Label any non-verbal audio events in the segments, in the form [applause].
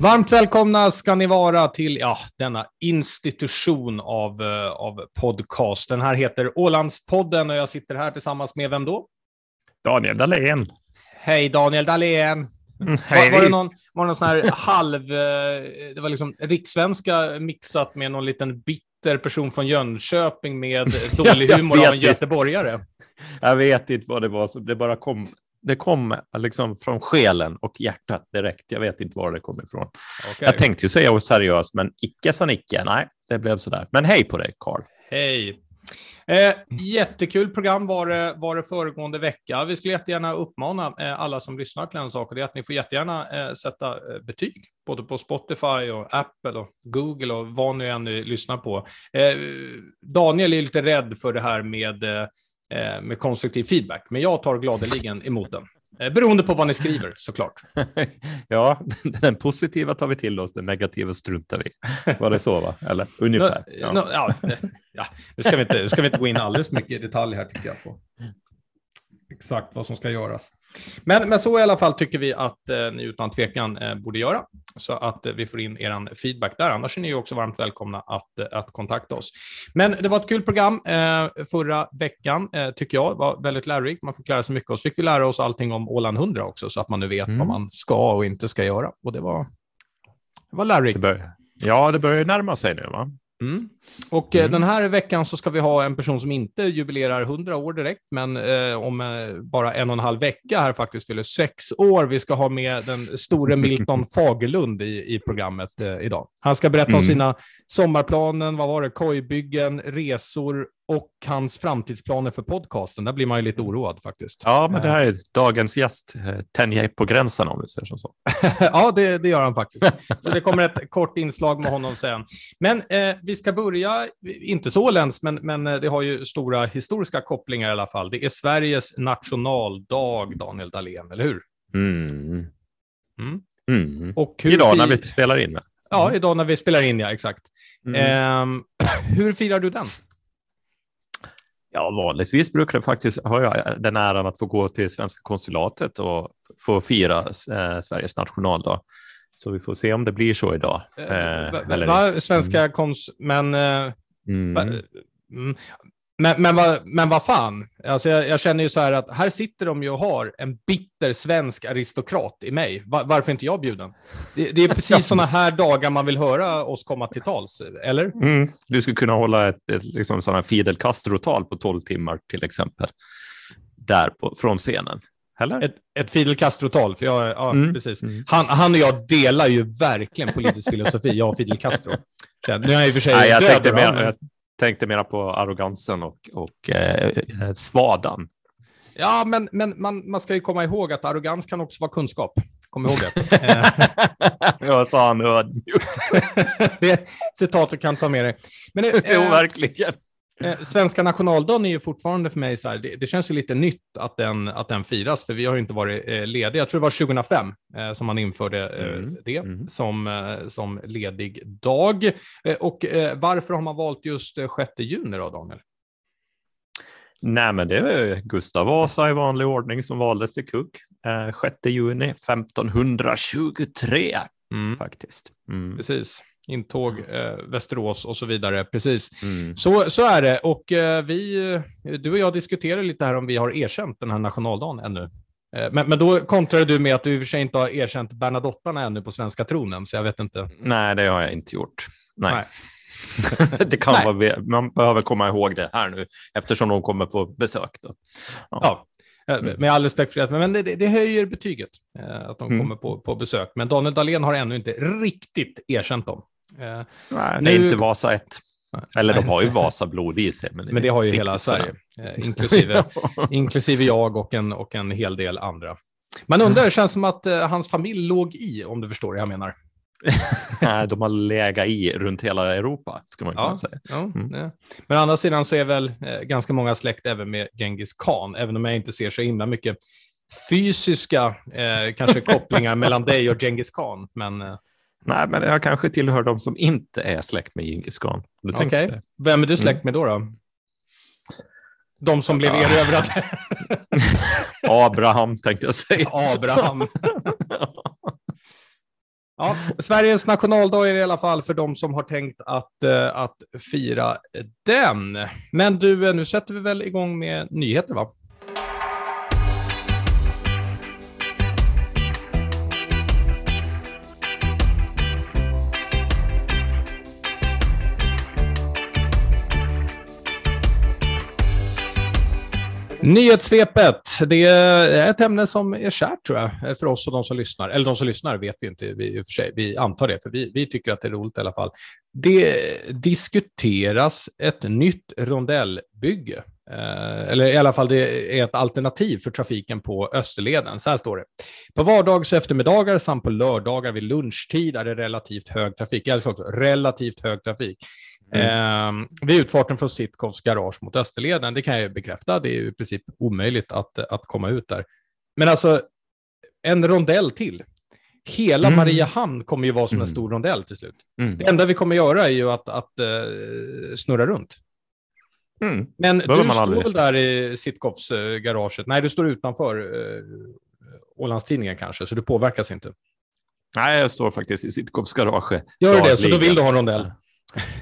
Varmt välkomna ska ni vara till ja, denna institution av, uh, av podcast. Den här heter Ålandspodden och jag sitter här tillsammans med vem då? Daniel Dahlén. Hej Daniel Dahlén. Mm, hej. Var, var, det någon, var det någon sån här halv, uh, det var liksom rikssvenska mixat med någon liten bitter person från Jönköping med [laughs] dålig humor av en göteborgare? Jag vet inte vad det var, det bara kom det kom liksom från själen och hjärtat direkt. Jag vet inte var det kom ifrån. Okay. Jag tänkte ju säga seriöst, men icke sa Nicke. Nej, det blev så där. Men hej på dig, Karl. Hej. Eh, jättekul program var det, var det föregående vecka. Vi skulle jättegärna uppmana eh, alla som lyssnar till en sak, och det är att ni får jättegärna eh, sätta eh, betyg, både på Spotify och Apple och Google och vad ni än lyssnar på. Eh, Daniel är lite rädd för det här med Eh, med konstruktiv feedback, men jag tar gladeligen emot den. Eh, beroende på vad ni skriver såklart. [laughs] ja, [laughs] den positiva tar vi till oss, den negativa struntar vi Var det så, va? Eller [laughs] ungefär? Ja. No, ja, ja. Nu, ska vi inte, nu ska vi inte gå in alldeles mycket i detalj här, tycker jag. På exakt vad som ska göras. Men, men så i alla fall tycker vi att eh, ni utan tvekan eh, borde göra, så att eh, vi får in er feedback där. Annars är ni också varmt välkomna att, eh, att kontakta oss. Men det var ett kul program eh, förra veckan, eh, tycker jag. Det var väldigt lärorikt. Man fick lära sig mycket. Och så fick vi lära oss allting om Åland 100 också, så att man nu vet mm. vad man ska och inte ska göra. Och det var, det var lärorikt. Det bör, ja, det börjar närma sig nu, va? Mm. Och eh, mm. den här veckan så ska vi ha en person som inte jubilerar 100 år direkt, men eh, om eh, bara en och en halv vecka här faktiskt fyller sex år. Vi ska ha med den store Milton Fagerlund i, i programmet eh, idag. Han ska berätta mm. om sina sommarplanen, vad var det, kojbyggen, resor och hans framtidsplaner för podcasten. Där blir man ju lite oroad faktiskt. Ja, men det här är dagens gäst. Eh, tänjer på gränsen om vi säger så. [laughs] ja, det, det, gör han faktiskt. Så det kommer ett [laughs] kort inslag med honom sen. Men eh, vi ska börja, inte så läns, men, men eh, det har ju stora historiska kopplingar i alla fall. Det är Sveriges nationaldag, Daniel Dahlén, eller hur? Mm. Mm. Mm. Och hur Idag när vi spelar in. Ja, idag när vi spelar in, ja, exakt. Eh, [clears throat] hur firar du den? Ja, vanligtvis brukar det faktiskt ha jag den äran att få gå till svenska konsulatet och få fira eh, Sveriges nationaldag. Så vi får se om det blir så idag. Eh, eller va, svenska mm. kons... Men... Eh, mm. mm. Men, men, vad, men vad fan, alltså jag, jag, känner ju så här att här sitter de ju och har en bitter svensk aristokrat i mig. Var, varför inte jag bjuden? Det, det är precis sådana här dagar man vill höra oss komma till tals, eller? Mm. Du skulle kunna hålla ett, ett liksom sådana Fidel Castro-tal på 12 timmar till exempel, där på, från scenen. Eller? Ett, ett Fidel Castro-tal, för jag, ja, mm. precis. Mm. Han, han och jag delar ju verkligen politisk filosofi, jag och Fidel Castro. Nu är jag i och för sig Nej, jag död, tänkte mer, tänkte mera på arrogansen och, och eh, eh, svadan. Ja, men, men man, man ska ju komma ihåg att arrogans kan också vara kunskap. Kom ihåg det. [laughs] Jag sa han ödmjukt. [laughs] citatet kan ta med dig. Men, eh, [laughs] jo, verkligen. Eh, svenska nationaldagen är ju fortfarande för mig så här, det, det, känns ju lite nytt att den, att den firas, för vi har ju inte varit eh, lediga. Jag tror det var 2005 eh, som man införde eh, mm. det mm. Som, eh, som ledig dag. Eh, och varför har man valt just 6 juni då, Daniel? Nej, men det är Gustav Vasa i vanlig ordning som valdes till kung. 6 juni 1523 mm. faktiskt. Mm. Precis intåg, eh, Västerås och så vidare. Precis. Mm. Så, så är det. Och eh, vi, eh, du och jag diskuterar lite här om vi har erkänt den här nationaldagen ännu. Eh, men, men då kontrar du med att du i och för sig inte har erkänt Bernadottarna ännu på svenska tronen, så jag vet inte. Nej, det har jag inte gjort. Nej. Nej. [laughs] det kan Nej. vara, man behöver komma ihåg det här nu eftersom de kommer på besök. Då. Ja. ja. Mm. Med all respekt för det, men det, det höjer betyget att de mm. kommer på, på besök. Men Daniel Dahlén har ännu inte riktigt erkänt dem. Eh, Nej, det är inte Vasa 1. Eller de har ju Vasablod i sig. Men det, men det har ju hela Sverige, eh, inklusive, [laughs] inklusive jag och en, och en hel del andra. Man undrar, det känns som att eh, hans familj låg i, om du förstår vad jag menar. [laughs] Nej, de har legat i runt hela Europa, ska man kunna säga. Ja, mm. ja. Men å andra sidan så är väl ganska många släkt även med Genghis khan, även om jag inte ser så himla mycket fysiska eh, kanske [laughs] kopplingar mellan dig och Genghis khan. Men, eh, Nej, men jag kanske tillhör de som inte är släkt med Djingis khan. Okej, okay. vem är du släkt med då? då? De som blev erövrade? [laughs] Abraham tänkte jag säga. Abraham. Ja, Sveriges nationaldag är det i alla fall för de som har tänkt att, uh, att fira den. Men du, nu sätter vi väl igång med nyheter, va? Nyhetssvepet, det är ett ämne som är kärt tror jag, för oss och de som lyssnar. Eller de som lyssnar vet vi inte vi, i och för sig, vi antar det, för vi, vi tycker att det är roligt i alla fall. Det diskuteras ett nytt rondellbygge. Eh, eller i alla fall det är ett alternativ för trafiken på Österleden. Så här står det. På vardags eftermiddagar samt på lördagar vid lunchtid är det relativt hög trafik. Jag också, relativt hög trafik. Mm. Eh, vid utfarten från Sitkovs garage mot Österleden, det kan jag ju bekräfta, det är ju i princip omöjligt att, att komma ut där. Men alltså, en rondell till. Hela mm. Mariehamn kommer ju vara som mm. en stor rondell till slut. Mm. Det enda vi kommer göra är ju att, att uh, snurra runt. Mm. Men du står aldrig. väl där i Sitkovs uh, garaget? Nej, du står utanför uh, Ålandstidningen kanske, så du påverkas inte. Nej, jag står faktiskt i Sitkovs garage. Gör du det, så då vill du ha en rondell?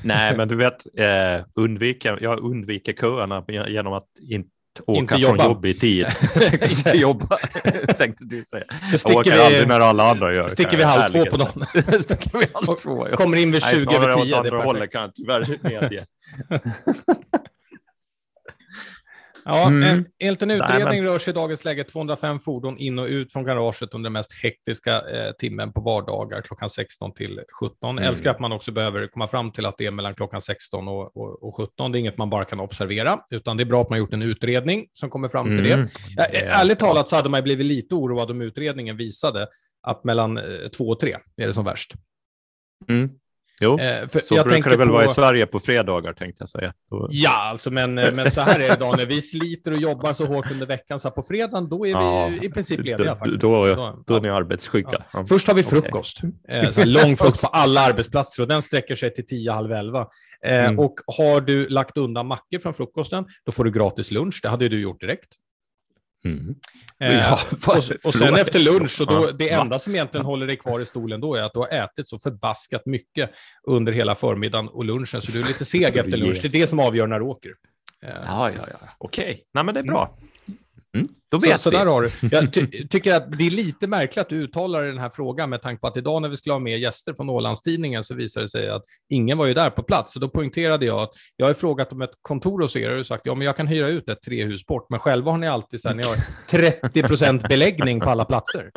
Nej, men du vet, eh, undvika, jag undviker köerna genom att inte åka inte från jobba. jobb i tid. [laughs] inte jobba, [laughs] tänkte du säga. Jag åker vi, aldrig när alla andra gör. [laughs] Sticker vi halv två på sticker vi halv två, ja. Kommer in vid 20 över 10. Nej, snarare åt andra hållet kan jag tyvärr medge. Ja, mm. Enligt en utredning men... rör sig i dagens läge 205 fordon in och ut från garaget under den mest hektiska eh, timmen på vardagar klockan 16 till 17. Mm. Älskar att man också behöver komma fram till att det är mellan klockan 16 och, och, och, 17. Det är inget man bara kan observera, utan det är bra att man gjort en utredning som kommer fram till mm. det. Ja, ärligt talat så hade man blivit lite oroad om utredningen visade att mellan 2 eh, och 3 är det som värst. Mm. Jo, eh, så brukar det väl på... vara i Sverige på fredagar tänkte jag säga. Ja, alltså, men, eh, men så här är det Daniel, vi sliter och jobbar så hårt under veckan så på fredagen då är ja, vi i princip lediga. Faktiskt. Då, då, då är ni arbetssjuka. Ja. Först har vi frukost, okay. eh, lång frukost på alla arbetsplatser och den sträcker sig till tio, halv elva. Eh, mm. Och har du lagt undan mackor från frukosten, då får du gratis lunch. Det hade du gjort direkt. Mm. Eh, ja, och, och sen efter lunch, och då, det enda som egentligen håller dig kvar i stolen då är att du har ätit så förbaskat mycket under hela förmiddagen och lunchen, så du är lite seg [laughs] efter lunch. Det är det som avgör när du åker. Eh. Ja, ja, ja. Okej, okay. nej men det är bra. Då vet så, vi. Så där har du. Jag ty [laughs] tycker att det är lite märkligt att du uttalar den här frågan med tanke på att idag när vi skulle ha med gäster från Ålandstidningen så visade det sig att ingen var ju där på plats. Så då poängterade jag att jag har frågat om ett kontor hos er och sagt ja, men jag kan hyra ut ett trehus bort, men själva har ni alltid så här, ni har 30 procent [laughs] beläggning på alla platser.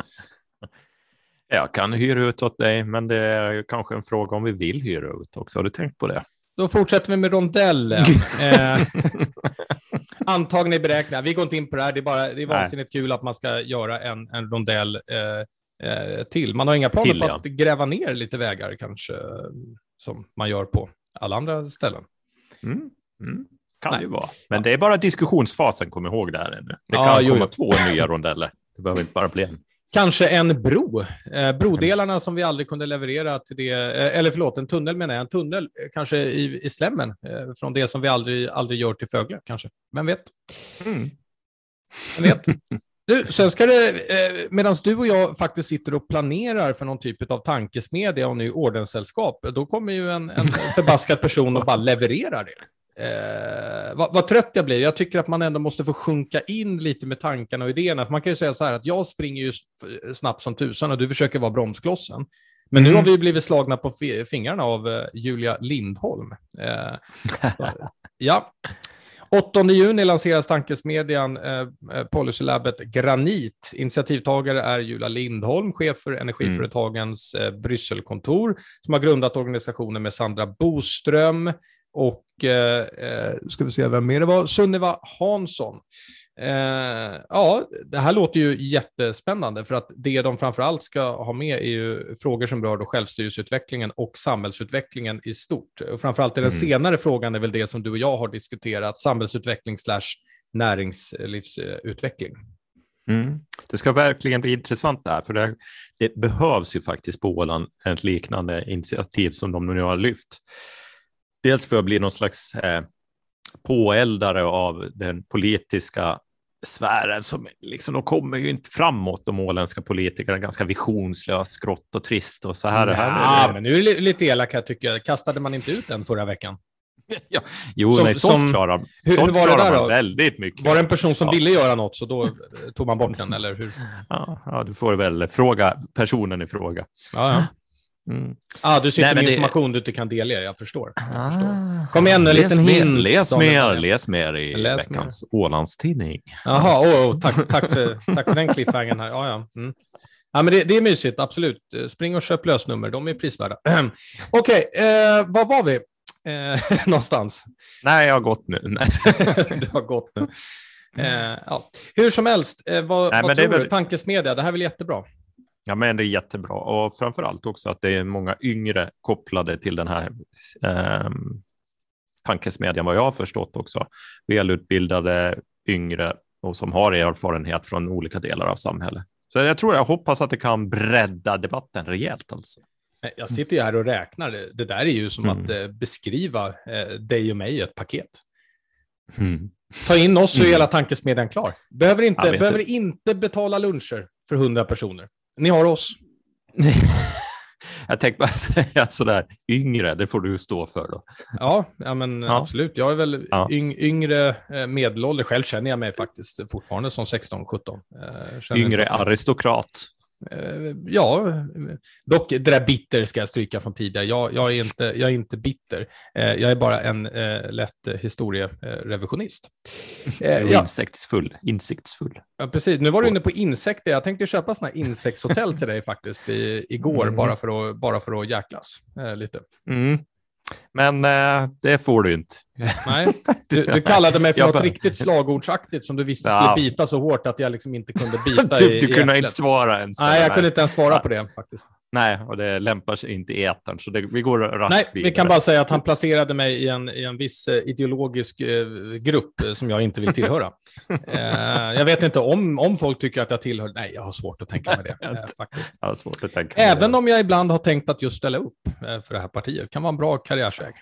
Jag kan hyra ut åt dig, men det är kanske en fråga om vi vill hyra ut också. Har du tänkt på det? Då fortsätter vi med rondellen. [laughs] eh, antagna i beräkningar. Vi går inte in på det här. Det är, bara, det är vansinnigt kul att man ska göra en, en rondell eh, eh, till. Man har inga planer till, på ja. att gräva ner lite vägar kanske, som man gör på alla andra ställen. Mm. Mm. Kan Nej. det ju vara. Men det är bara diskussionsfasen, kom ihåg det här ännu. Det kan ja, komma jo. två nya rondeller. Det behöver inte bara bli en. Kanske en bro. Eh, brodelarna som vi aldrig kunde leverera till det, eh, eller förlåt, en tunnel menar jag, en tunnel eh, kanske i, i slemmen eh, från det som vi aldrig, aldrig gör till Fögle, kanske. Vem vet? Mm. Vem vet? [laughs] Du, sen ska det, eh, medan du och jag faktiskt sitter och planerar för någon typ av tankesmedja och ny ordenssällskap, då kommer ju en, en [laughs] förbaskad person och bara levererar det. Eh, vad, vad, trött jag blir. Jag tycker att man ändå måste få sjunka in lite med tankarna och idéerna. För man kan ju säga så här att jag springer ju snabbt som tusan och du försöker vara bromsklossen. Men mm. nu har vi blivit slagna på fingrarna av uh, Julia Lindholm. Uh, [laughs] ja. 8 juni lanseras tankesmedjan eh, Policylabbet Granit. Initiativtagare är Julia Lindholm, chef för Energiföretagens eh, Brysselkontor, som har grundat organisationen med Sandra Boström, och eh, eh, ska vi se vem mer det var, Sunniva Hansson. Eh, ja, det här låter ju jättespännande för att det de framför allt ska ha med är ju frågor som rör då självstyrelseutvecklingen och samhällsutvecklingen i stort. Och framförallt är den mm. senare frågan är väl det som du och jag har diskuterat, samhällsutveckling slash näringslivsutveckling. Mm. Det ska verkligen bli intressant där, för det, det behövs ju faktiskt på Åland ett liknande initiativ som de nu har lyft dels för att bli någon slags eh, påeldare av den politiska sfären som liksom, de kommer ju inte framåt, de åländska politikerna, ganska visionslöst, grått och trist och så här. Ja, här men nu är det lite elak här tycker jag. Kastade man inte ut den förra veckan? [laughs] Ja, jo, som, nej, sånt som, klarar, hur, sånt hur var det där då? väldigt mycket. Var det en person som ja. ville göra något så då tog man bort den, eller hur? [laughs] Ja, ja, du får väl fråga personen i fråga. Ja. Mm. Ah, du sitter Nej, med det... information du inte kan delge, jag förstår. Jag ah, förstår. Kom igen, en liten hint. Läs mer, läs mer i läs veckans Ålandstidning. Jaha, oh, oh, tack, [laughs] tack, för, tack för den cliffhangern här. Ja, ja. Mm. Ja, men det, det, är mysigt, absolut. Spring och köp lösnummer, de är prisvärda. [clears throat] Okej, okay, eh, var var vi? Eh, [laughs] någonstans? Nej, jag har gått nu. [laughs] du har gått nu. Eh, ja. Hur som helst, eh, vad, Nej, vad tror väl... du? Tankesmedja, det här är väl jättebra? Ja, men det är jättebra och framför allt också att det är många yngre kopplade till den här eh, tankesmedjan, vad jag har förstått också. Välutbildade yngre och som har erfarenhet från olika delar av samhället. Så jag tror, jag hoppas att det kan bredda debatten rejält alltså. Jag sitter ju här och räknar. Det där är ju som mm. att eh, beskriva eh, dig och mig i ett paket. Mm. Ta in oss så är hela tankesmedjan klar. Behöver inte, behöver inte betala luncher för hundra personer. Ni har oss. [laughs] jag tänkte bara [laughs] säga sådär, yngre, det får du stå för då. Ja, ja men ja. absolut. Jag är väl ja. yngre eh, medelålder. Själv känner jag mig faktiskt fortfarande som 16-17. Eh, yngre aristokrat. Eh, ja, dock det där bitter ska jag stryka från tidigare. Jag, jag, är, inte, jag är inte bitter. Eh, jag är bara en eh, lätt historierevisionist. [laughs] Eh, ja. Insektsfull. Insiktsfull. Ja, precis. Nu var du inne på insekter. Jag tänkte köpa sådana insektshotell till dig faktiskt i, igår, mm. bara, för att, bara för att jäklas eh, lite. Mm. Men eh, det får du inte. Nej, [laughs] du, du kallade mig för något bara... riktigt slagordsaktigt som du visste ja. skulle bita så hårt att jag liksom inte kunde [laughs] bita typ, i Du i kunde äpplet. inte svara ens. Nej, jag kunde inte ens svara på det faktiskt. Nej, och det lämpar sig inte i etern, så det, vi går raskt Nej, vidare. vi kan bara säga att han placerade mig i en, i en viss eh, ideologisk eh, grupp eh, som jag inte vill tillhöra. [laughs] eh, jag vet inte om, om folk tycker att jag tillhör, nej, jag har svårt att tänka mig det. Eh, [laughs] faktiskt. Jag har svårt att tänka Även om jag ibland har tänkt att just ställa upp eh, för det här partiet, kan vara en bra karriärsväg.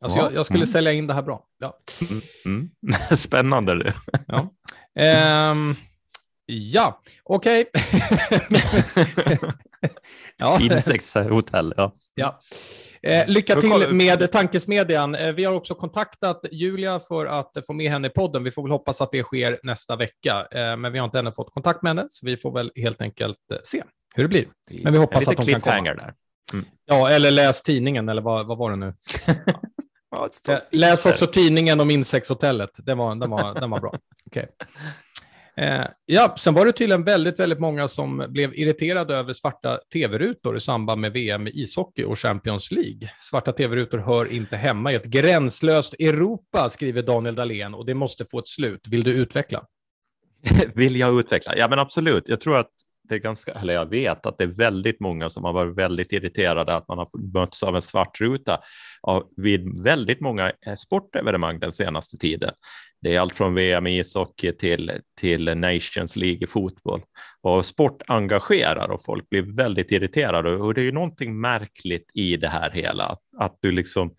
Alltså ja. jag, jag, skulle mm. sälja in det här bra. Ja. Mm. Mm. [laughs] Spännande det. Ja, um, ja. okej. [laughs] Ja. Insektshotell, ja. ja. Eh, lycka till med tankesmedjan. Eh, vi har också kontaktat Julia för att få med henne i podden. Vi får väl hoppas att det sker nästa vecka, eh, men vi har inte ännu fått kontakt med henne, så vi får väl helt enkelt eh, se hur det blir. Men vi hoppas att hon kan komma. Där. Mm. Ja, eller läs tidningen, eller vad, vad var det nu? [laughs] Ja, Läs också tidningen om insektshotellet. Den var, den var, den var bra. [laughs] Okay. Eh, ja, sen var det tydligen väldigt, väldigt många som blev irriterade över svarta tv-rutor i samband med VM i ishockey och Champions League. Svarta tv-rutor hör inte hemma i ett gränslöst Europa, skriver Daniel Dahlén, och det måste få ett slut. Vill du utveckla? [laughs] Vill jag utveckla? Ja, men absolut. Jag tror att det är ganska, eller jag vet att det är väldigt många som har varit väldigt irriterade att man har mötts av en svart ruta vid väldigt många eh, sportevenemang den senaste tiden. Det är allt från VM i ishockey till, till Nations League i fotboll. Och sport engagerar och folk blir väldigt irriterade. Och det är ju någonting märkligt i det här hela, att, att du liksom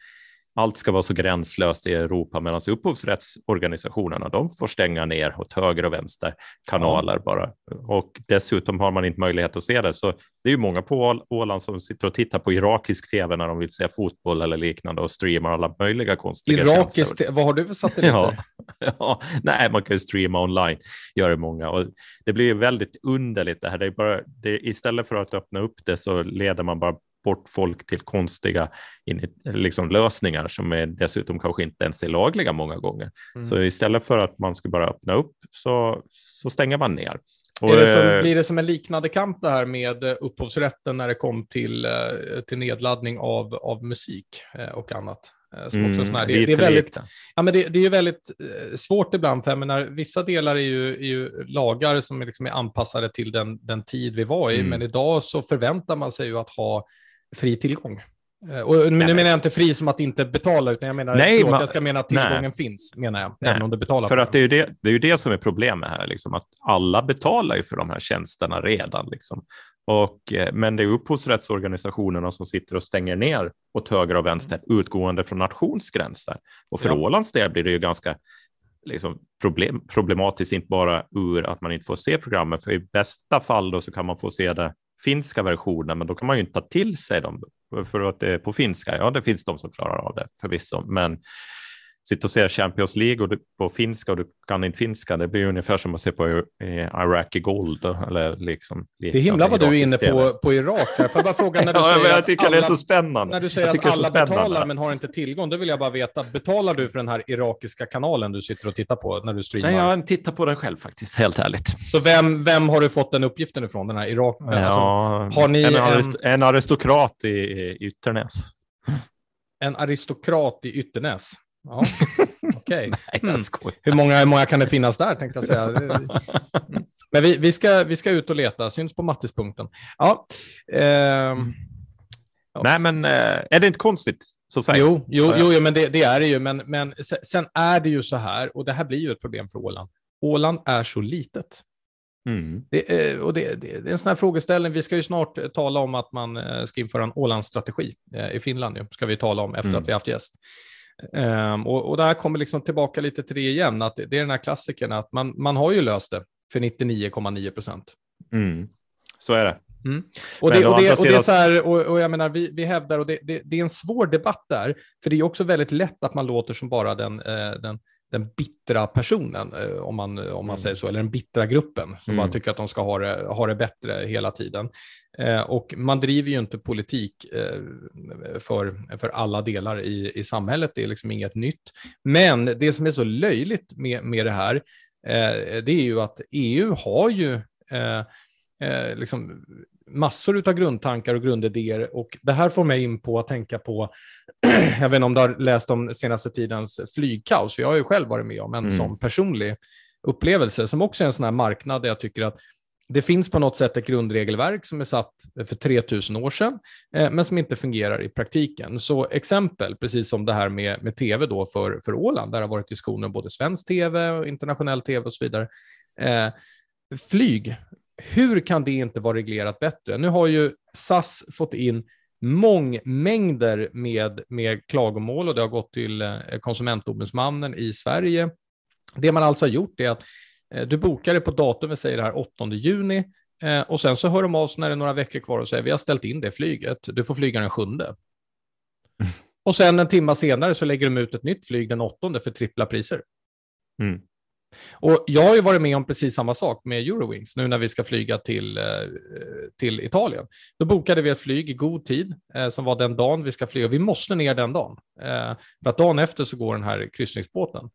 allt ska vara så gränslöst i Europa medan upphovsrättsorganisationerna de får stänga ner åt höger och vänster kanaler ja. bara. Och dessutom har man inte möjlighet att se det. Så det är ju många på Åland som sitter och tittar på irakisk tv när de vill se fotboll eller liknande och streamar alla möjliga konstiga Irakisk Vad har du för satelliter? Ja, [laughs] ja, nej, man kan ju streama online, gör det många. Och det blir väldigt underligt det här. Det är bara, det, istället för att öppna upp det så leder man bara bort folk till konstiga liksom, lösningar som är dessutom kanske inte ens är lagliga många gånger. Mm. Så istället för att man ska bara öppna upp så, så stänger man ner. Och, det som, eh, blir det som en liknande kamp det här med eh, upphovsrätten när det kom till, eh, till nedladdning av, av musik och annat? Mm, det, det, är väldigt, ja, men det, det är väldigt svårt ibland, för jag menar, vissa delar är ju, är ju lagar som är, liksom är anpassade till den, den tid vi var i, mm. men idag så förväntar man sig ju att ha fri tillgång. Eh, och nu menar jag inte fri som att inte betala, utan jag menar nej, förlåt, man, jag ska mena att tillgången nej. finns, menar jag, nej. även om du betalar. För att det är, ju det, det är ju det som är problemet här, liksom, att alla betalar ju för de här tjänsterna redan. Liksom. Och, eh, men det är upphovsrättsorganisationerna som sitter och stänger ner åt höger och vänster, utgående från nationsgränser. Och för ja. Ålands del blir det ju ganska liksom problem, problematiskt, inte bara ur att man inte får se programmet, för i bästa fall då så kan man få se det finska versionen, men då kan man ju inte ta till sig dem för att det är på finska. Ja, det finns de som klarar av det förvisso, men sitta och se Champions League och du, på finska och du kan inte finska, det blir ungefär som att se på Iraqi Gold. Eller liksom, det är himla vad du är inne på, på Irak. Här. Får jag bara fråga när du [laughs] ja, säger jag tycker alla, det är så spännande. När du säger att alla betalar men har inte tillgång, då vill jag bara veta, betalar du för den här irakiska kanalen du sitter och tittar på när du streamar? Nej, jag tittar på den själv faktiskt, helt ärligt. Så vem, vem har du fått den uppgiften ifrån, den här Irak? Ja, alltså, har ni en, arist en aristokrat i, i Ytternäs. En aristokrat i Ytternäs? Ja, okej. [laughs] Okay. mm. hur, många, hur många kan det finnas där, tänkte jag säga. [laughs] Men vi, vi, ska, vi ska ut och leta, syns på mattispunkten. Ja. Eh, ja. Nej, men eh, är det inte konstigt? Så att Jo, jo, jo, jo men det, det, är det ju. Men, men sen är det ju så här, och det här blir ju ett problem för Åland. Åland är så litet. Mm. Det, och det, det, det, är en sån här frågeställning. Vi ska ju snart tala om att man eh, ska införa en Ålandsstrategi eh, i Finland. Ska vi tala om efter mm. att vi haft gäst. Um, och, och det här kommer liksom tillbaka lite till det igen, att det, det är den här klassikern att man, man har ju löst det för 99,9 procent. Mm. Så är det. Mm. Och, det, och, det, och, det, är så här, och, och jag menar, vi, vi hävdar, och det, det, är en svår debatt där, för det är också väldigt lätt att man låter som bara den, eh, den, den bittra personen, eh, om man, om man mm. säger så, eller den bittra gruppen, som mm. bara tycker att de ska ha det, ha det bättre hela tiden. Eh, och man driver ju inte politik eh, för, för alla delar i, i samhället, det är liksom inget nytt. Men det som är så löjligt med, med det här, eh, det är ju att EU har ju eh, eh, liksom massor av grundtankar och grundidéer och det här får mig in på att tänka på, [clears throat] jag vet inte om du har läst om senaste tidens flygkaos, för jag har ju själv varit med om en mm. sån personlig upplevelse som också är en sån här marknad där jag tycker att det finns på något sätt ett grundregelverk som är satt för 3000 år sedan, eh, men som inte fungerar i praktiken. Så exempel, precis som det här med, med tv då för, för Åland, där det har varit diskussioner om både svensk tv och internationell tv och så vidare. Eh, flyg, hur kan det inte vara reglerat bättre? Nu har ju SAS fått in mångmängder med, med klagomål och det har gått till eh, konsumentombudsmannen i Sverige. Det man alltså har gjort är att Eh, du bokar det på datum, vi säger det här 8 juni, eh, och sen så hör de av sig när det är några veckor kvar och säger vi har ställt in det flyget, du får flyga den sjunde. [laughs] och sen en timme senare så lägger de ut ett nytt flyg den åttonde för trippla priser. Mm. Och jag har ju varit med om precis samma sak med Eurowings nu när vi ska flyga till, eh, till Italien. Då bokade vi ett flyg i god tid eh, som var den dagen vi ska flyga. Vi måste ner den dagen eh, för att dagen efter så går den här kryssningsbåten.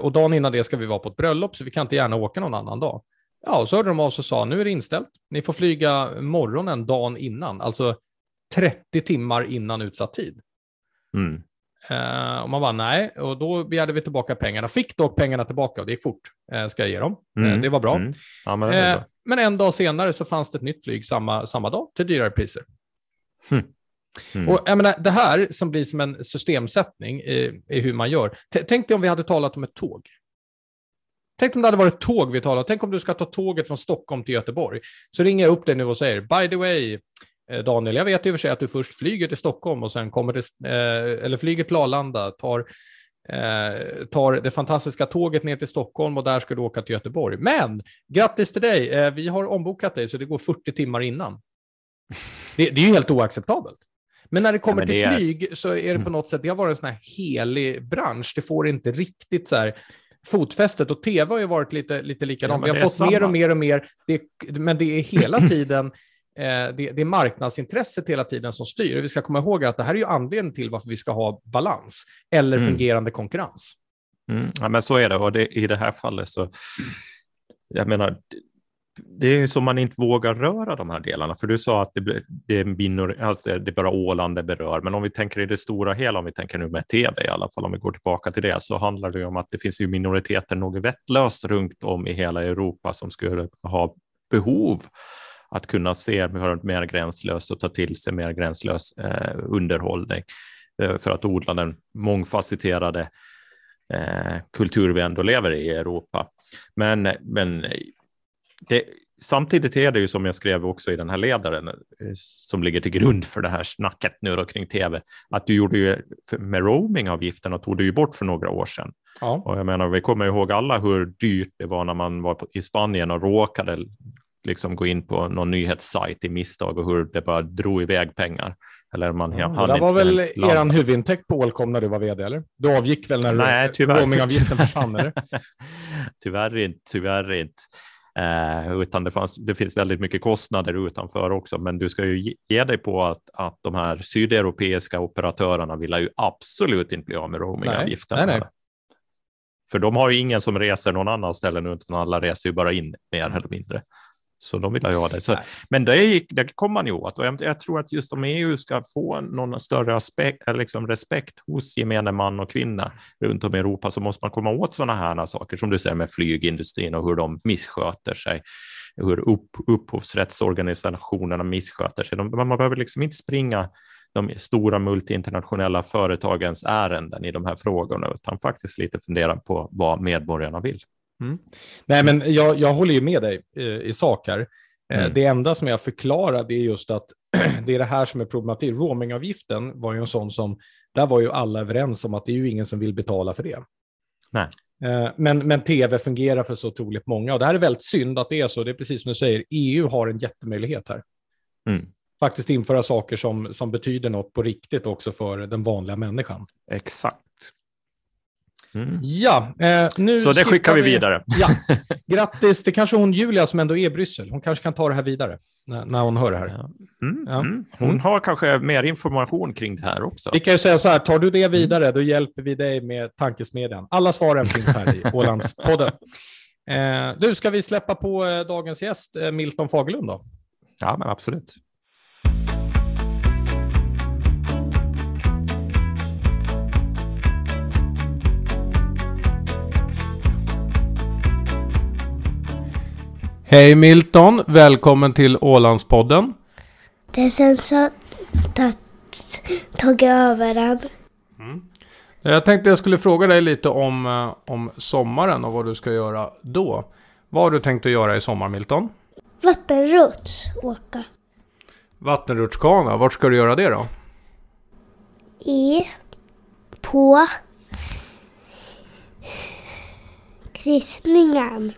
Och dagen innan det ska vi vara på ett bröllop, så vi kan inte gärna åka någon annan dag. Ja, och så hörde de av sig och sa, nu är det inställt. Ni får flyga morgonen dagen innan, alltså 30 timmar innan utsatt tid. Mm. Uh, och man bara nej, och då begärde vi tillbaka pengarna. Fick dock pengarna tillbaka och det gick fort, uh, ska jag ge dem. Mm. Uh, det var bra. Mm. Ja, men, men, en dag senare så fanns det ett nytt flyg samma, samma dag till dyrare priser. Mm. Mm. Och jag menar, det här som blir som en systemsättning i, i hur man gör. T tänk dig om vi hade talat om ett tåg. Tänk om det hade varit tåg vi talade Tänk om du ska ta tåget från Stockholm till Göteborg. Så ringer jag upp dig nu och säger, by the way, eh, Daniel, jag vet i och för sig att du först flyger till Stockholm och sen kommer till, eh, eller flyger till Arlanda, tar, eh, tar det fantastiska tåget ner till Stockholm och där ska du åka till Göteborg. Men grattis till dig, eh, vi har ombokat dig så det går 40 timmar innan. Det, det är ju helt oacceptabelt. Men när det kommer ja, det till är... flyg så är det på mm. något sätt, det har varit en sån här helig bransch. Det får inte riktigt så här fotfästet och tv har ju varit lite, lite likadant. Ja, Vi har fått samma. mer och mer och mer, det, men det är hela tiden eh, [clears throat] det, det, är marknadsintresset hela tiden som styr. Vi ska komma ihåg att det här är ju anledningen till varför vi ska ha balans eller mm. fungerande konkurrens. Mm. Ja, men så är det och det, i det här fallet så, jag menar, det är ju som man inte vågar röra de här delarna, för du sa att det, det minor, alltså det är bara Åland det berör, men om vi tänker i det stora hela, om vi tänker nu med tv i alla fall, om vi går tillbaka till det, så handlar det om att det finns ju minoriteter något vettlöst runt om i hela Europa som skulle ha behov att kunna se mer gränslöst och ta till sig mer gränslös eh, underhållning eh, för att odla den mångfacetterade eh, kultur vi ändå lever i i Europa. Men, men det, samtidigt är det ju som jag skrev också i den här ledaren eh, som ligger till grund för det här snacket nu då kring tv, att du gjorde ju med roamingavgiften och tog du ju bort för några år sedan. Ja. Och jag menar, vi kommer ihåg alla hur dyrt det var när man var i Spanien och råkade liksom gå in på någon nyhetssajt i misstag och hur det bara drog iväg pengar. Eller man ja, det var väl er huvudintäkt på Ålcom när du var vd, eller? Du avgick väl när Nej, roamingavgiften försvann, eller? [laughs] tyvärr inte, tyvärr inte. Eh, utan det, fanns, det finns väldigt mycket kostnader utanför också, men du ska ju ge dig på att, att de här sydeuropeiska operatörerna vill ju absolut inte bli av med roamingavgiften. För de har ju ingen som reser någon annan utan alla reser ju bara in mer eller mindre. Så de vill ha det. Så, men det, gick, det kom man ju åt och jag, jag, tror att just om EU ska få någon större aspekt, liksom respekt hos gemene man och kvinna runt om i Europa så måste man komma åt sådana här saker som du säger med flygindustrin och hur de missköter sig, hur upp, upphovsrättsorganisationerna missköter sig. De, man behöver liksom inte springa de stora multinationella företagens ärenden i de här frågorna, utan faktiskt lite fundera på vad medborgarna vill. Mm. Nej, men jag, jag håller ju med dig eh, i sak här. Eh, mm. Det enda som jag förklarade är just att [clears throat] det är det här som är problematik. Roamingavgiften var ju en sån som, där var ju alla överens om att det är ju ingen som vill betala för det. Nej. Eh, men, men tv fungerar för så otroligt många och det här är väldigt synd att det är så. Det är precis som du säger, EU har en jättemöjlighet här. Mm. Faktiskt införa saker som, som betyder något på riktigt också för den vanliga människan. Exakt. Mm. Ja, eh, nu Så det skickar vi vidare. [laughs] Ja. [laughs] Grattis, det kanske hon Julia som ändå är i Bryssel. Hon kanske kan ta det här vidare när, när hon hör det här. Mm, ja. Mm. Hon har kanske mer information kring det här också. Vi kan ju säga så här, tar du det vidare, då hjälper vi dig med tankesmedjan. Alla svaren finns här i [laughs] Ålandspodden. Eh, du, ska vi släppa på eh, dagens gäst, eh, Milton Fagerlund då? Ja, men absolut. Hej Milton, välkommen till Ålandspodden. Det känns så att tagit över den. Mm. Jag tänkte jag skulle fråga dig lite om, eh, om sommaren och vad du ska göra då. Vad har du tänkt att göra i sommar Milton? Vattenrutsch, åka. Vattenrutschkana, vart ska du göra det då? I, på kryssningen.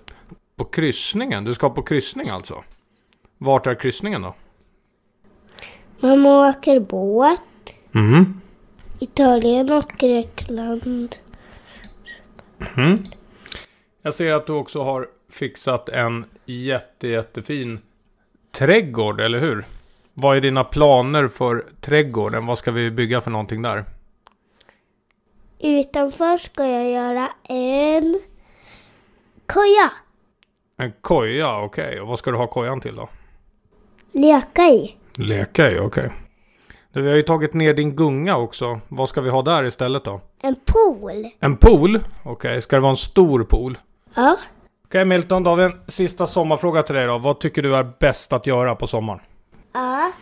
På kryssningen? Du ska på kryssning alltså? Vart är kryssningen då? Man åker båt. Mm. Italien och Grekland. Mm. Jag ser att du också har fixat en jätte, jättefin trädgård, eller hur? Vad är dina planer för trädgården? Vad ska vi bygga för någonting där? Utanför ska jag göra en koja. En koja, okej. Okay. Och vad ska du ha kojan till då? Leka i. Leka i, okej. Okay. Vi har ju tagit ner din gunga också. Vad ska vi ha där istället då? En pool. En pool? Okej, okay. ska det vara en stor pool? Ja. Okej okay, Milton, då har vi en sista sommarfråga till dig då. Vad tycker du är bäst att göra på sommaren? Att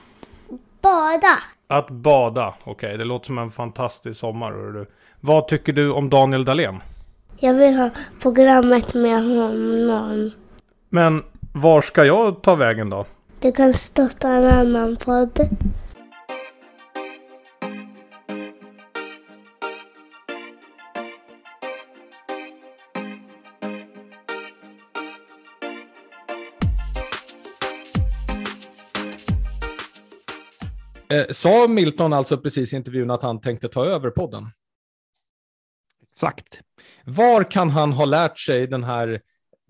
bada. Att bada, okej. Okay. Det låter som en fantastisk sommar. Du. Vad tycker du om Daniel Dahlén? Jag vill ha programmet med honom. Men var ska jag ta vägen då? Du kan stötta en annan podd. Eh, sa Milton alltså precis i intervjun att han tänkte ta över podden? Exakt. Var kan han ha lärt sig den här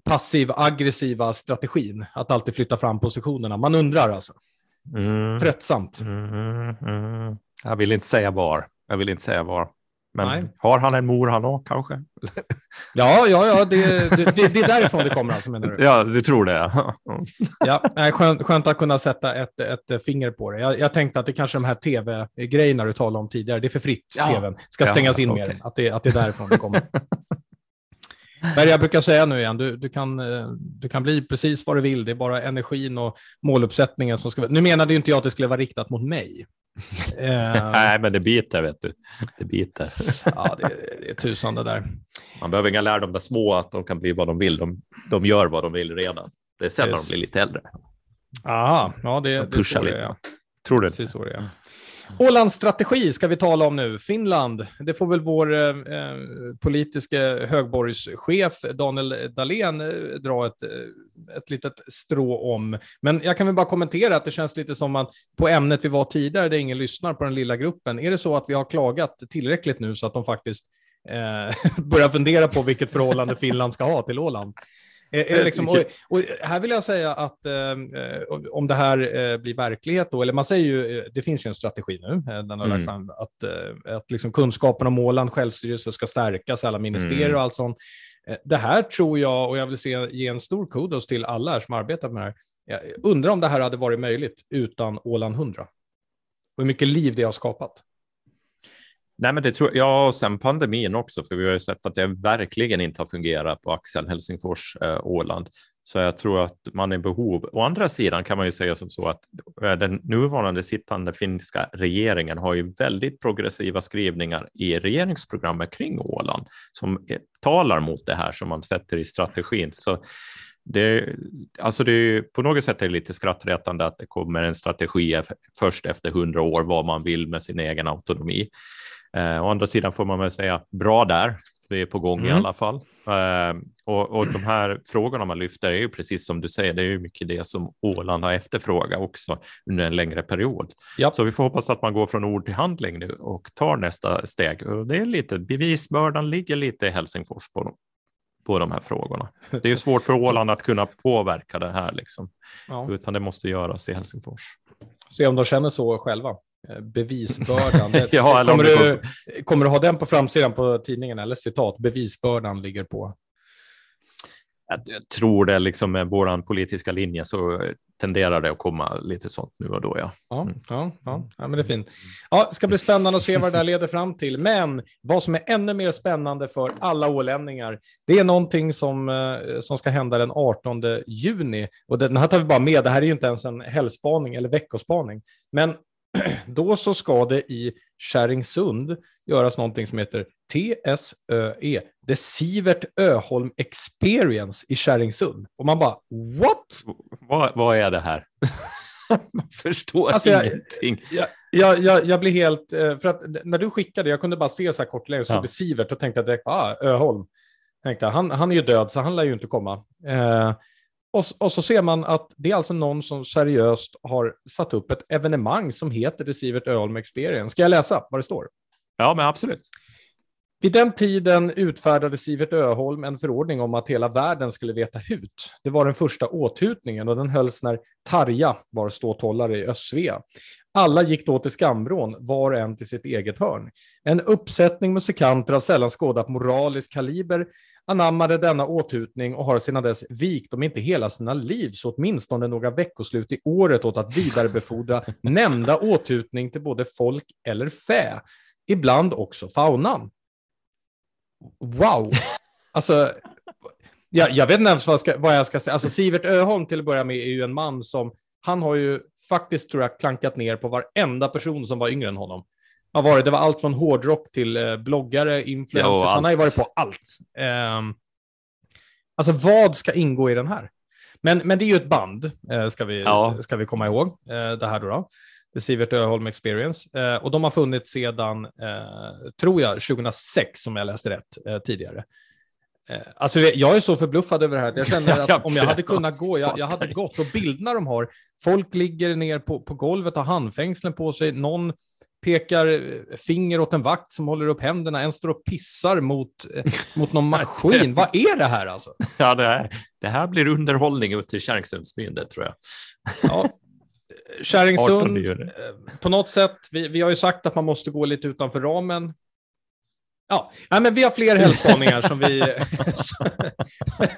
passiv-aggressiva strategin, att alltid flytta fram positionerna. Man undrar alltså. Mm. Tröttsamt. Mm, mm. Jag vill inte säga var. Jag vill inte säga var. Men Nej. har han en mor han också kanske? [laughs] Ja, ja, ja det, det, det, är därifrån det kommer alltså menar du? Ja, du tror det. ja, skönt, skönt att kunna sätta ett, ett finger på det. Jag, jag tänkte att det kanske är de här tv-grejerna du talade om tidigare, det är för fritt, ja. tvn, ska stängas ja, in okay. mer, att det, att det är därifrån det kommer. [laughs] Men jag brukar säga nu igen, du, du, kan, eh, du kan bli precis vad du vill. Det är bara energin och måluppsättningen som ska... Nu menade inte jag att det skulle vara riktat mot mig. [laughs] Eh, Nej, men det biter, vet du. Det biter. ja, det, det är tusan det där. Man behöver inga lära de där små att de kan bli vad de vill. De, de gör vad de vill redan. Det är sen när de blir lite äldre. Aha, ja det, de det är så lite. det är. Tror du Precis så det är. Ålands strategi ska vi tala om nu. Finland, det får väl vår eh, eh politiska högborgschef Daniel Dahlén eh, dra ett, eh, ett litet strå om. Men jag kan väl bara kommentera att det känns lite som att på ämnet vi var tidigare, där ingen lyssnar på den lilla gruppen, är det så att vi har klagat tillräckligt nu så att de faktiskt eh, [laughs] börjar fundera på vilket förhållande Finland ska ha till Åland? Är, liksom, och, och, här vill jag säga att eh, om det här eh, blir verklighet, då, eller man säger ju, eh, det finns ju en strategi nu, eh, den har mm. fram, att, eh, att liksom kunskapen om Åland, självstyrelse ska stärkas, alla ministerier mm. och allt sånt. Eh, det här tror jag, och jag vill se, ge en stor kudos till alla här som arbetar med det här, jag undrar om det här hade varit möjligt utan Åland 100. Och hur mycket liv det har skapat. Nej, men det tror jag, och sen pandemin också, för vi har ju sett att det verkligen inte har fungerat på axeln Helsingfors, eh, Åland. Så jag tror att man är i behov. Å andra sidan kan man ju säga som så att eh, den nuvarande sittande finska regeringen har ju väldigt progressiva skrivningar i regeringsprogrammet kring Åland som eh, talar mot det här som man sätter i strategin. Så det, alltså det är, på något sätt är det lite skrattretande att det kommer en strategi först efter hundra år vad man vill med sin egen autonomi. Eh, å andra sidan får man väl säga bra där. Vi är på gång mm. i alla fall. Eh, och, och de här frågorna man lyfter är ju precis som du säger, det är ju mycket det som Åland har efterfrågat också under en längre period. Yep. Så vi får hoppas att man går från ord till handling nu och tar nästa steg. Och det är lite, bevisbördan ligger lite i Helsingfors på, på de här frågorna. Det är svårt för Åland att kunna påverka det här, liksom. Ja. utan det måste göras i Helsingfors. Se om de känner så själva. Eh, bevisbördan. [laughs] ja, kommer, du, kommer du ha den på framsidan på tidningen eller citat? Bevisbördan ligger på. Jag tror det liksom med vår politiska linje så tenderar det att komma lite sånt nu och då. Ja, ja, mm. ja, ja. ja men det är fint. Ja, ska bli spännande att se vad det där [laughs] leder fram till. Men vad som är ännu mer spännande för alla ålänningar, det är någonting som, eh, som ska hända den 18 juni. Och den här tar vi bara med. Det här är ju inte ens en helgspaning eller veckospaning. Men [clears throat] då så ska det i Kärringsund göras någonting som heter TSÖE, The Sivert Öholm Experience i Kärringsund. Och man bara, what? [laughs] Vad, vad är det här? [laughs] man förstår alltså ingenting. Jag, jag, jag, jag, blir helt, eh, för att när du skickade, jag kunde bara se så här kort längre, så ja. det Sivert och tänkte jag direkt, ah, Öholm. Tänkte, han, han är ju död, så han lär ju inte komma. Eh, och, och, så ser man att det är alltså någon som seriöst har satt upp ett evenemang som heter The Sivert Öholm Experience. Ska jag läsa vad det står? Ja, men absolut. Vid den tiden utfärdade Sivert Öholm en förordning om att hela världen skulle veta hut. Det var den första åthutningen och den hölls när Tarja var ståthållare i Östsvea. Alla gick då till skamvrån, var och en till sitt eget hörn. En uppsättning musikanter av sällan skådat moralisk kaliber anammade denna åthutning och har sedan dess vikt, om inte hela sina liv, så åtminstone några veckoslut i året åt att vidarebefordra [laughs] nämnda åthutning till både folk eller fä, ibland också faunan. Wow! Alltså, jag, jag vet inte ens vad, ska, vad jag ska säga. Alltså, Sivert Öholm till att börja med är ju en man som, han har ju faktiskt tror jag klankat ner på varenda person som var yngre än honom. Har varit, det var allt från hårdrock till eh, bloggare, influencers, ja, han har ju varit på allt. Eh, alltså vad ska ingå i den här? Men, men det är ju ett band, eh, ska, vi, ja. ska vi komma ihåg, eh, det här då. då. The Sivert Öholm Experience. Eh, och de har funnits sedan, eh, tror jag, 2006, om jag läste rätt tidigare. Alltså, jag är så förbluffad över det här jag känner [laughs] att om jag hade kunnat gå, jag, jag hade gått. Och bilderna de har, folk ligger ner på, på golvet, har handfängslen på sig, någon pekar finger åt en vakt som håller upp händerna, en står och pissar mot, [laughs] mot någon maskin. Vad är det här alltså? [laughs] Ja, det här, det här blir underhållning ut till Kärringsundsbyn, det tror jag. Ja, Kärringsund, [laughs] på något sätt, vi, vi har ju sagt att man måste gå lite utanför ramen. Ja, ja men vi har fler hälspaningar som, vi,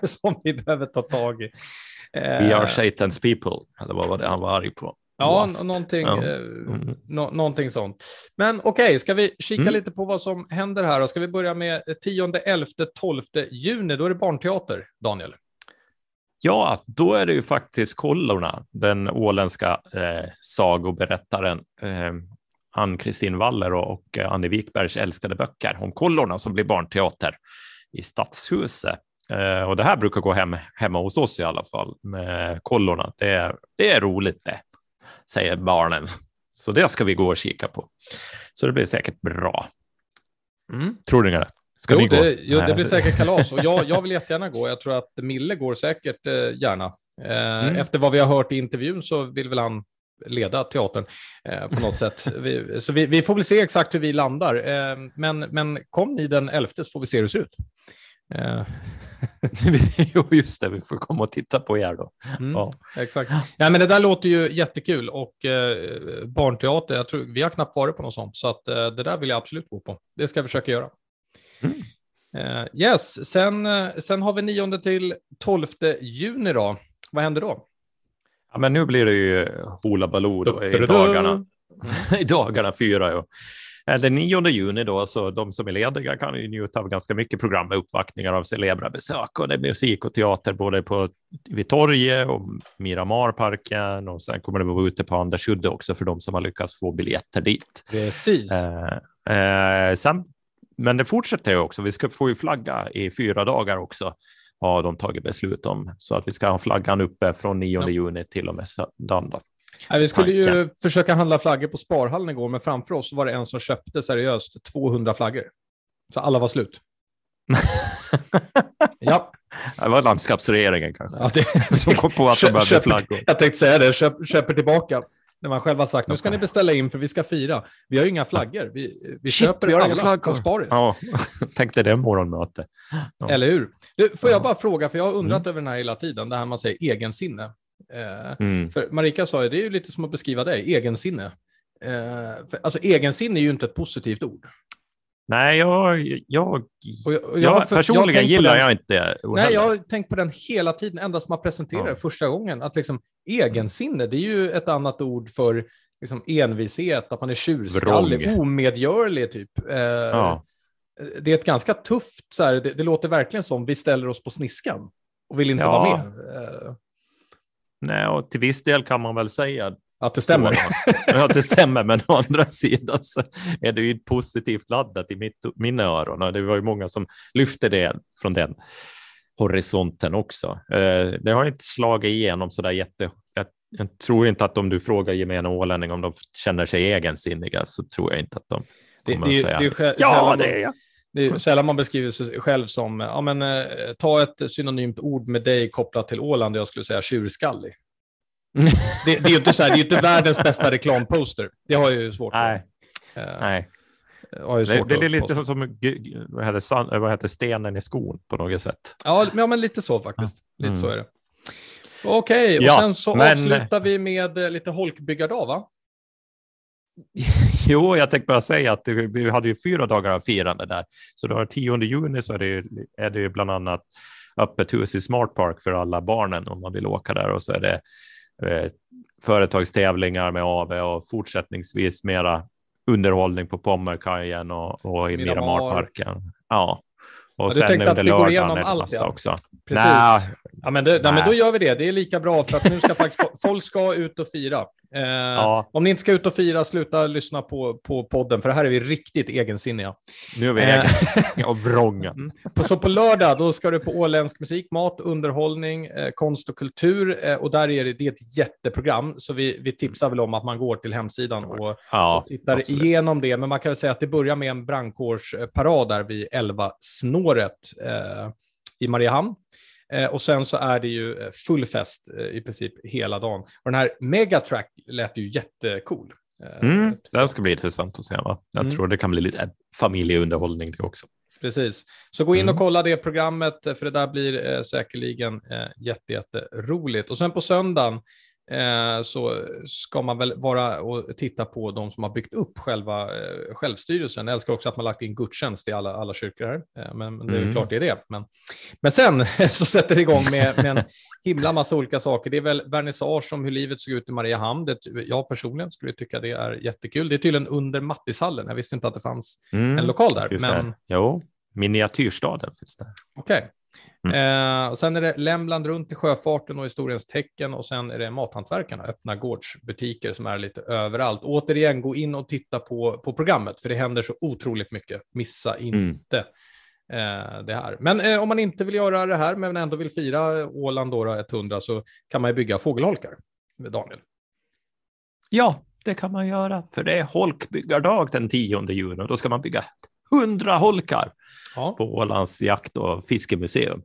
som vi behöver ta tag i. We are Satan's people, eller vad var det han var arg på? Ja, någonting, ja. Eh, mm. no någonting sånt. Men okej, okay, ska vi kika mm. lite på vad som händer här? Ska vi börja med 10, 11, 12 juni? Då är det barnteater, Daniel. Ja, då är det ju faktiskt Kollorna, den åländska eh, sagoberättaren eh, Ann-Kristin Waller och, och eh, Annie Wikbergs älskade böcker om Kollorna som blir barnteater i Stadshuset. Eh, och det här brukar gå hem hemma hos oss i alla fall med Kollorna. Det är, det är roligt det, säger barnen Så det ska vi gå och kika på. Så det blir säkert bra. Mm. Tror ni det? Ska jo, det, jo, det blir [laughs] säkert kalas och jag, jag vill jättegärna gå. Jag tror att Mille går säkert eh, gärna. Eh, mm. Efter vad vi har hört i intervjun så vill väl han leda teatern eh, på något [laughs] sätt. Vi, så vi, vi, får väl se exakt hur vi landar. Eh, men, men kom ni den 11 så får vi se hur det ser ut. Eh. [laughs] jo, just det, vi får komma och titta på er då. Mm, ja. Exakt. Ja, men det där låter ju jättekul och eh, barnteater, jag tror, vi har knappt varit på något sånt, så att, eh, det där vill jag absolut gå på. Det ska jag försöka göra. Mm. Uh, yes, sen, uh, sen har vi 9 till 12 juni då. Vad händer då? Ja, men nu blir det ju Hoola Baloo i dagarna. [laughs] I dagarna fyra. Ja. Den 9 juni då, så de som är lediga kan ju njuta av ganska mycket program med uppvaktningar av celebra besök och det är musik och teater både på vid torget och Miramarparken och sen kommer det vara ute på Andersudde också för de som har lyckats få biljetter dit. Precis. Eh, eh, sen, men det fortsätter ju också. Vi ska få ju flagga i fyra dagar också har de tagit beslut om så att vi ska ha flaggan uppe från 9 ja. juni till och med söndag. Nej, vi skulle tanken. ju försöka handla flaggor på Sparhallen igår, men framför oss var det en som köpte seriöst 200 flaggor. Så alla var slut. [laughs] ja. Det var landskapsregeringen kanske. Ja, det... [laughs] Som kom på att de behövde flaggor. Jag tänkte säga det, köp, köper tillbaka. När man själv har sagt, nu ska ni beställa in för vi ska fira. Vi har ju inga flaggor. Vi, vi Shit, köper vi har alla flaggor. på Sparis. Ja, [laughs] tänkte det morgonmöte. Ja. Eller hur? Du, får jag bara fråga, för jag har undrat mm. över den här hela tiden, det här man säger egensinne. Eh, mm. För Marika sa ju, det är ju lite som att beskriva dig, egensinne. Eh, för, alltså egensinne är ju inte ett positivt ord. Nej, jag, jag, och jag, och jag, jag personligen jag gillar den, jag inte Nej, jag har tänkt på den hela tiden, ända som man presenterade ja. första gången. Att liksom, egensinne, det är ju ett annat ord för liksom, envishet, att man är tjurskallig, Vrång. omedgörlig typ. Eh, ja. Det är ett ganska tufft, så här, det, det, låter verkligen som vi ställer oss på sniskan och vill inte ja. vara med. Nej, och till viss del kan man väl säga att det stämmer. att [laughs] det stämmer, men å andra sidan så är det ju positivt laddat i mitt, mina öron. Det var ju många som lyfte det från den horisonten också. Eh, det har inte slagit igenom så där jätte... Jag, tror inte att om du frågar gemene ålänning om de känner sig egensinniga så tror jag inte att de kommer det, det, att säga det ja, det är jag. Det är sällan man beskriver sig själv som, ja men eh, ta ett synonymt ord med dig kopplat till Åland, jag skulle säga tjurskallig. [laughs] det, det, är ju inte så här, det är inte världens bästa reklamposter. Det har jag ju svårt Nej. Uh, Nej. Det, det, det, är lite som, vad heter, vad heter stenen i skon på något sätt. Ja, ja men lite så faktiskt. Lite mm. så är det. Okej, och ja, sen så men... avslutar vi med eh, lite holkbyggardag, va? [laughs] Jo, jag tänkte bara säga att vi hade ju fyra dagar av firande där. Så då 10 juni så är det, ju, är det ju bland annat öppet hus i Smart Park för alla barnen om man vill åka där och så är det eh, företagstävlingar med AV och fortsättningsvis mera underhållning på Pommerkajen och, och i Miramarparken. Ja, och ja, sen under lördagen är det massa också. Precis. Nä, ja, men, det, nej. men då gör vi det. Det är lika bra för att nu ska faktiskt folk ska ut och fira. Eh, ja. Om ni inte ska ut och fira, sluta lyssna på, på podden, för här är vi riktigt egensinniga. Nu är vi eh, egensinniga och vrånga. [laughs] Mm. Så på lördag, då ska du på åländsk musik, mat, underhållning, eh, konst och kultur. Eh, och där är det, det är ett jätteprogram, så vi, vi tipsar väl om att man går till hemsidan och, ja, och tittar absolut. igenom det. Men man kan väl säga att det börjar med en brandkårsparad där vid 11-snåret eh, i Mariehamn. Eh, och sen så är det ju eh, full fest eh, i princip hela dagen. Och den här Megatrack lät ju jättecool. Mm, det ska bli intressant att se. Va? Jag mm. tror det kan bli lite familjeunderhållning det också. Precis. Så gå in och mm. kolla det programmet, för det där blir eh, säkerligen eh, jätte, jätteroligt. Och sen på söndagen så ska man väl vara och titta på de som har byggt upp själva eh, självstyrelsen. Jag älskar också att man lagt in gudstjänst i alla, alla kyrkor här, eh, men, men, det är mm. klart det är det. Men, men sen [laughs] så sätter det igång med, med en himla massa olika saker. Det är väl vernissage om hur livet såg ut i Mariehamn. Det, jag personligen skulle tycka det är jättekul. Det är tydligen under Mattishallen. Jag visste inte att det fanns mm. en lokal där. Men... Jo, miniatyrstaden finns där. Okej, okay. Mm. Eh, och sen är det Lämland runt i sjöfarten och historiens tecken och sen är det mathantverkarna, öppna gårdsbutiker som är lite överallt. Återigen, gå in och titta på, på programmet, för det händer så otroligt mycket. Missa mm. inte mm. eh, det här. Men eh, om man inte vill göra det här, men ändå vill fira Åland då, 100, så kan man ju bygga fågelholkar, Daniel. Ja, det kan man göra, för det är holkbyggardag den 10 juni och då ska man bygga hundra holkar ja. på Ålands jakt och fiskemuseum.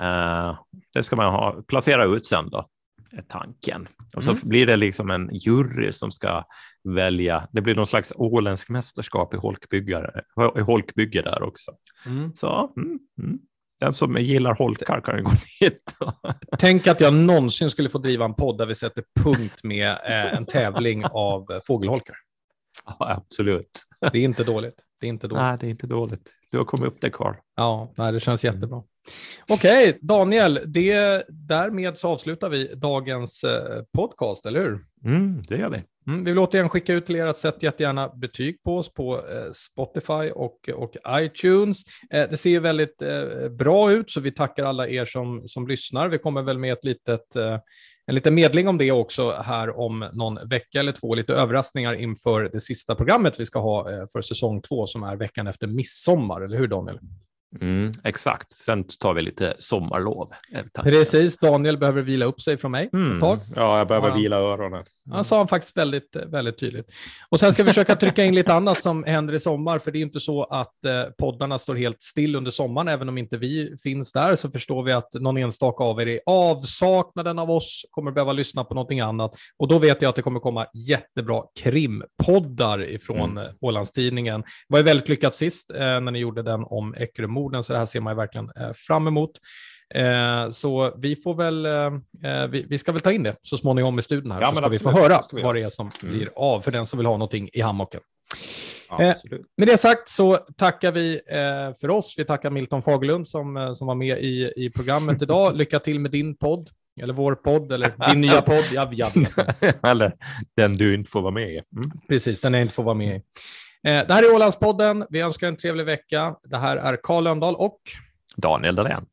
Uh, det ska man ha, placera ut sen då, är tanken. Och så mm. blir det liksom en jury som ska välja, det blir någon slags åländsk mästerskap i holkbyggare, i holkbygge där också. Mm. Så mm, mm. den som gillar holkar kan ju gå [laughs] dit. Tänk att jag någonsin skulle få driva en podd där vi sätter punkt med eh, en tävling av fågelholkar. Ja, absolut. Det är inte dåligt. Det är inte dåligt. Nej, det är inte dåligt. Du har kommit upp det, Karl. Ja, nej, det känns jättebra. Okej, okay, Daniel, det, därmed så avslutar vi dagens eh, podcast, eller hur? Mm, det gör vi. Mm, vi vill återigen skicka ut till er att sätta jättegärna betyg på oss på eh, Spotify och, och iTunes. Eh, det ser väldigt eh, bra ut, så vi tackar alla er som, som lyssnar. Vi kommer väl med ett litet, eh, en liten medling om det också här om någon vecka eller två. Lite överraskningar inför det sista programmet vi ska ha eh, för säsong två, som är veckan efter midsommar. Eller hur, Daniel? Mm, exakt, sen tar vi lite sommarlov. Precis, Daniel behöver vila upp sig från mig mm. ett tag. Ja, jag behöver ja. vila öronen. Han sa han faktiskt väldigt, väldigt tydligt. Och sen ska vi försöka trycka in lite annat som händer i sommar, för det är inte så att eh, poddarna står helt still under sommaren, även om inte vi finns där, så förstår vi att någon enstaka av er är avsaknaden av oss, kommer behöva lyssna på någonting annat. Och då vet jag att det kommer komma jättebra krimpoddar ifrån mm. Ålandstidningen. Det var ju väldigt lyckat sist eh, när ni gjorde den om Eckerömorden, så det här ser man ju verkligen eh, fram emot. Eh, så vi får väl, eh, eh, vi, vi, ska väl ta in det så småningom i studion här, ja, så ska absolut. vi få höra vi vad det är som mm. blir av för den som vill ha någonting i hammocken. Eh, med det sagt så tackar vi eh, för oss. Vi tackar Milton Fagerlund som, eh, som var med i, i programmet idag. [laughs] Lycka till med din podd, eller vår podd, eller din nya podd. Jag, jag [laughs] eller den du inte får vara med i. Mm. Precis, den jag inte får vara med i. det här är Ålandspodden. Vi önskar en trevlig vecka. Det här är Karl Lönndahl och Daniel Dahlén.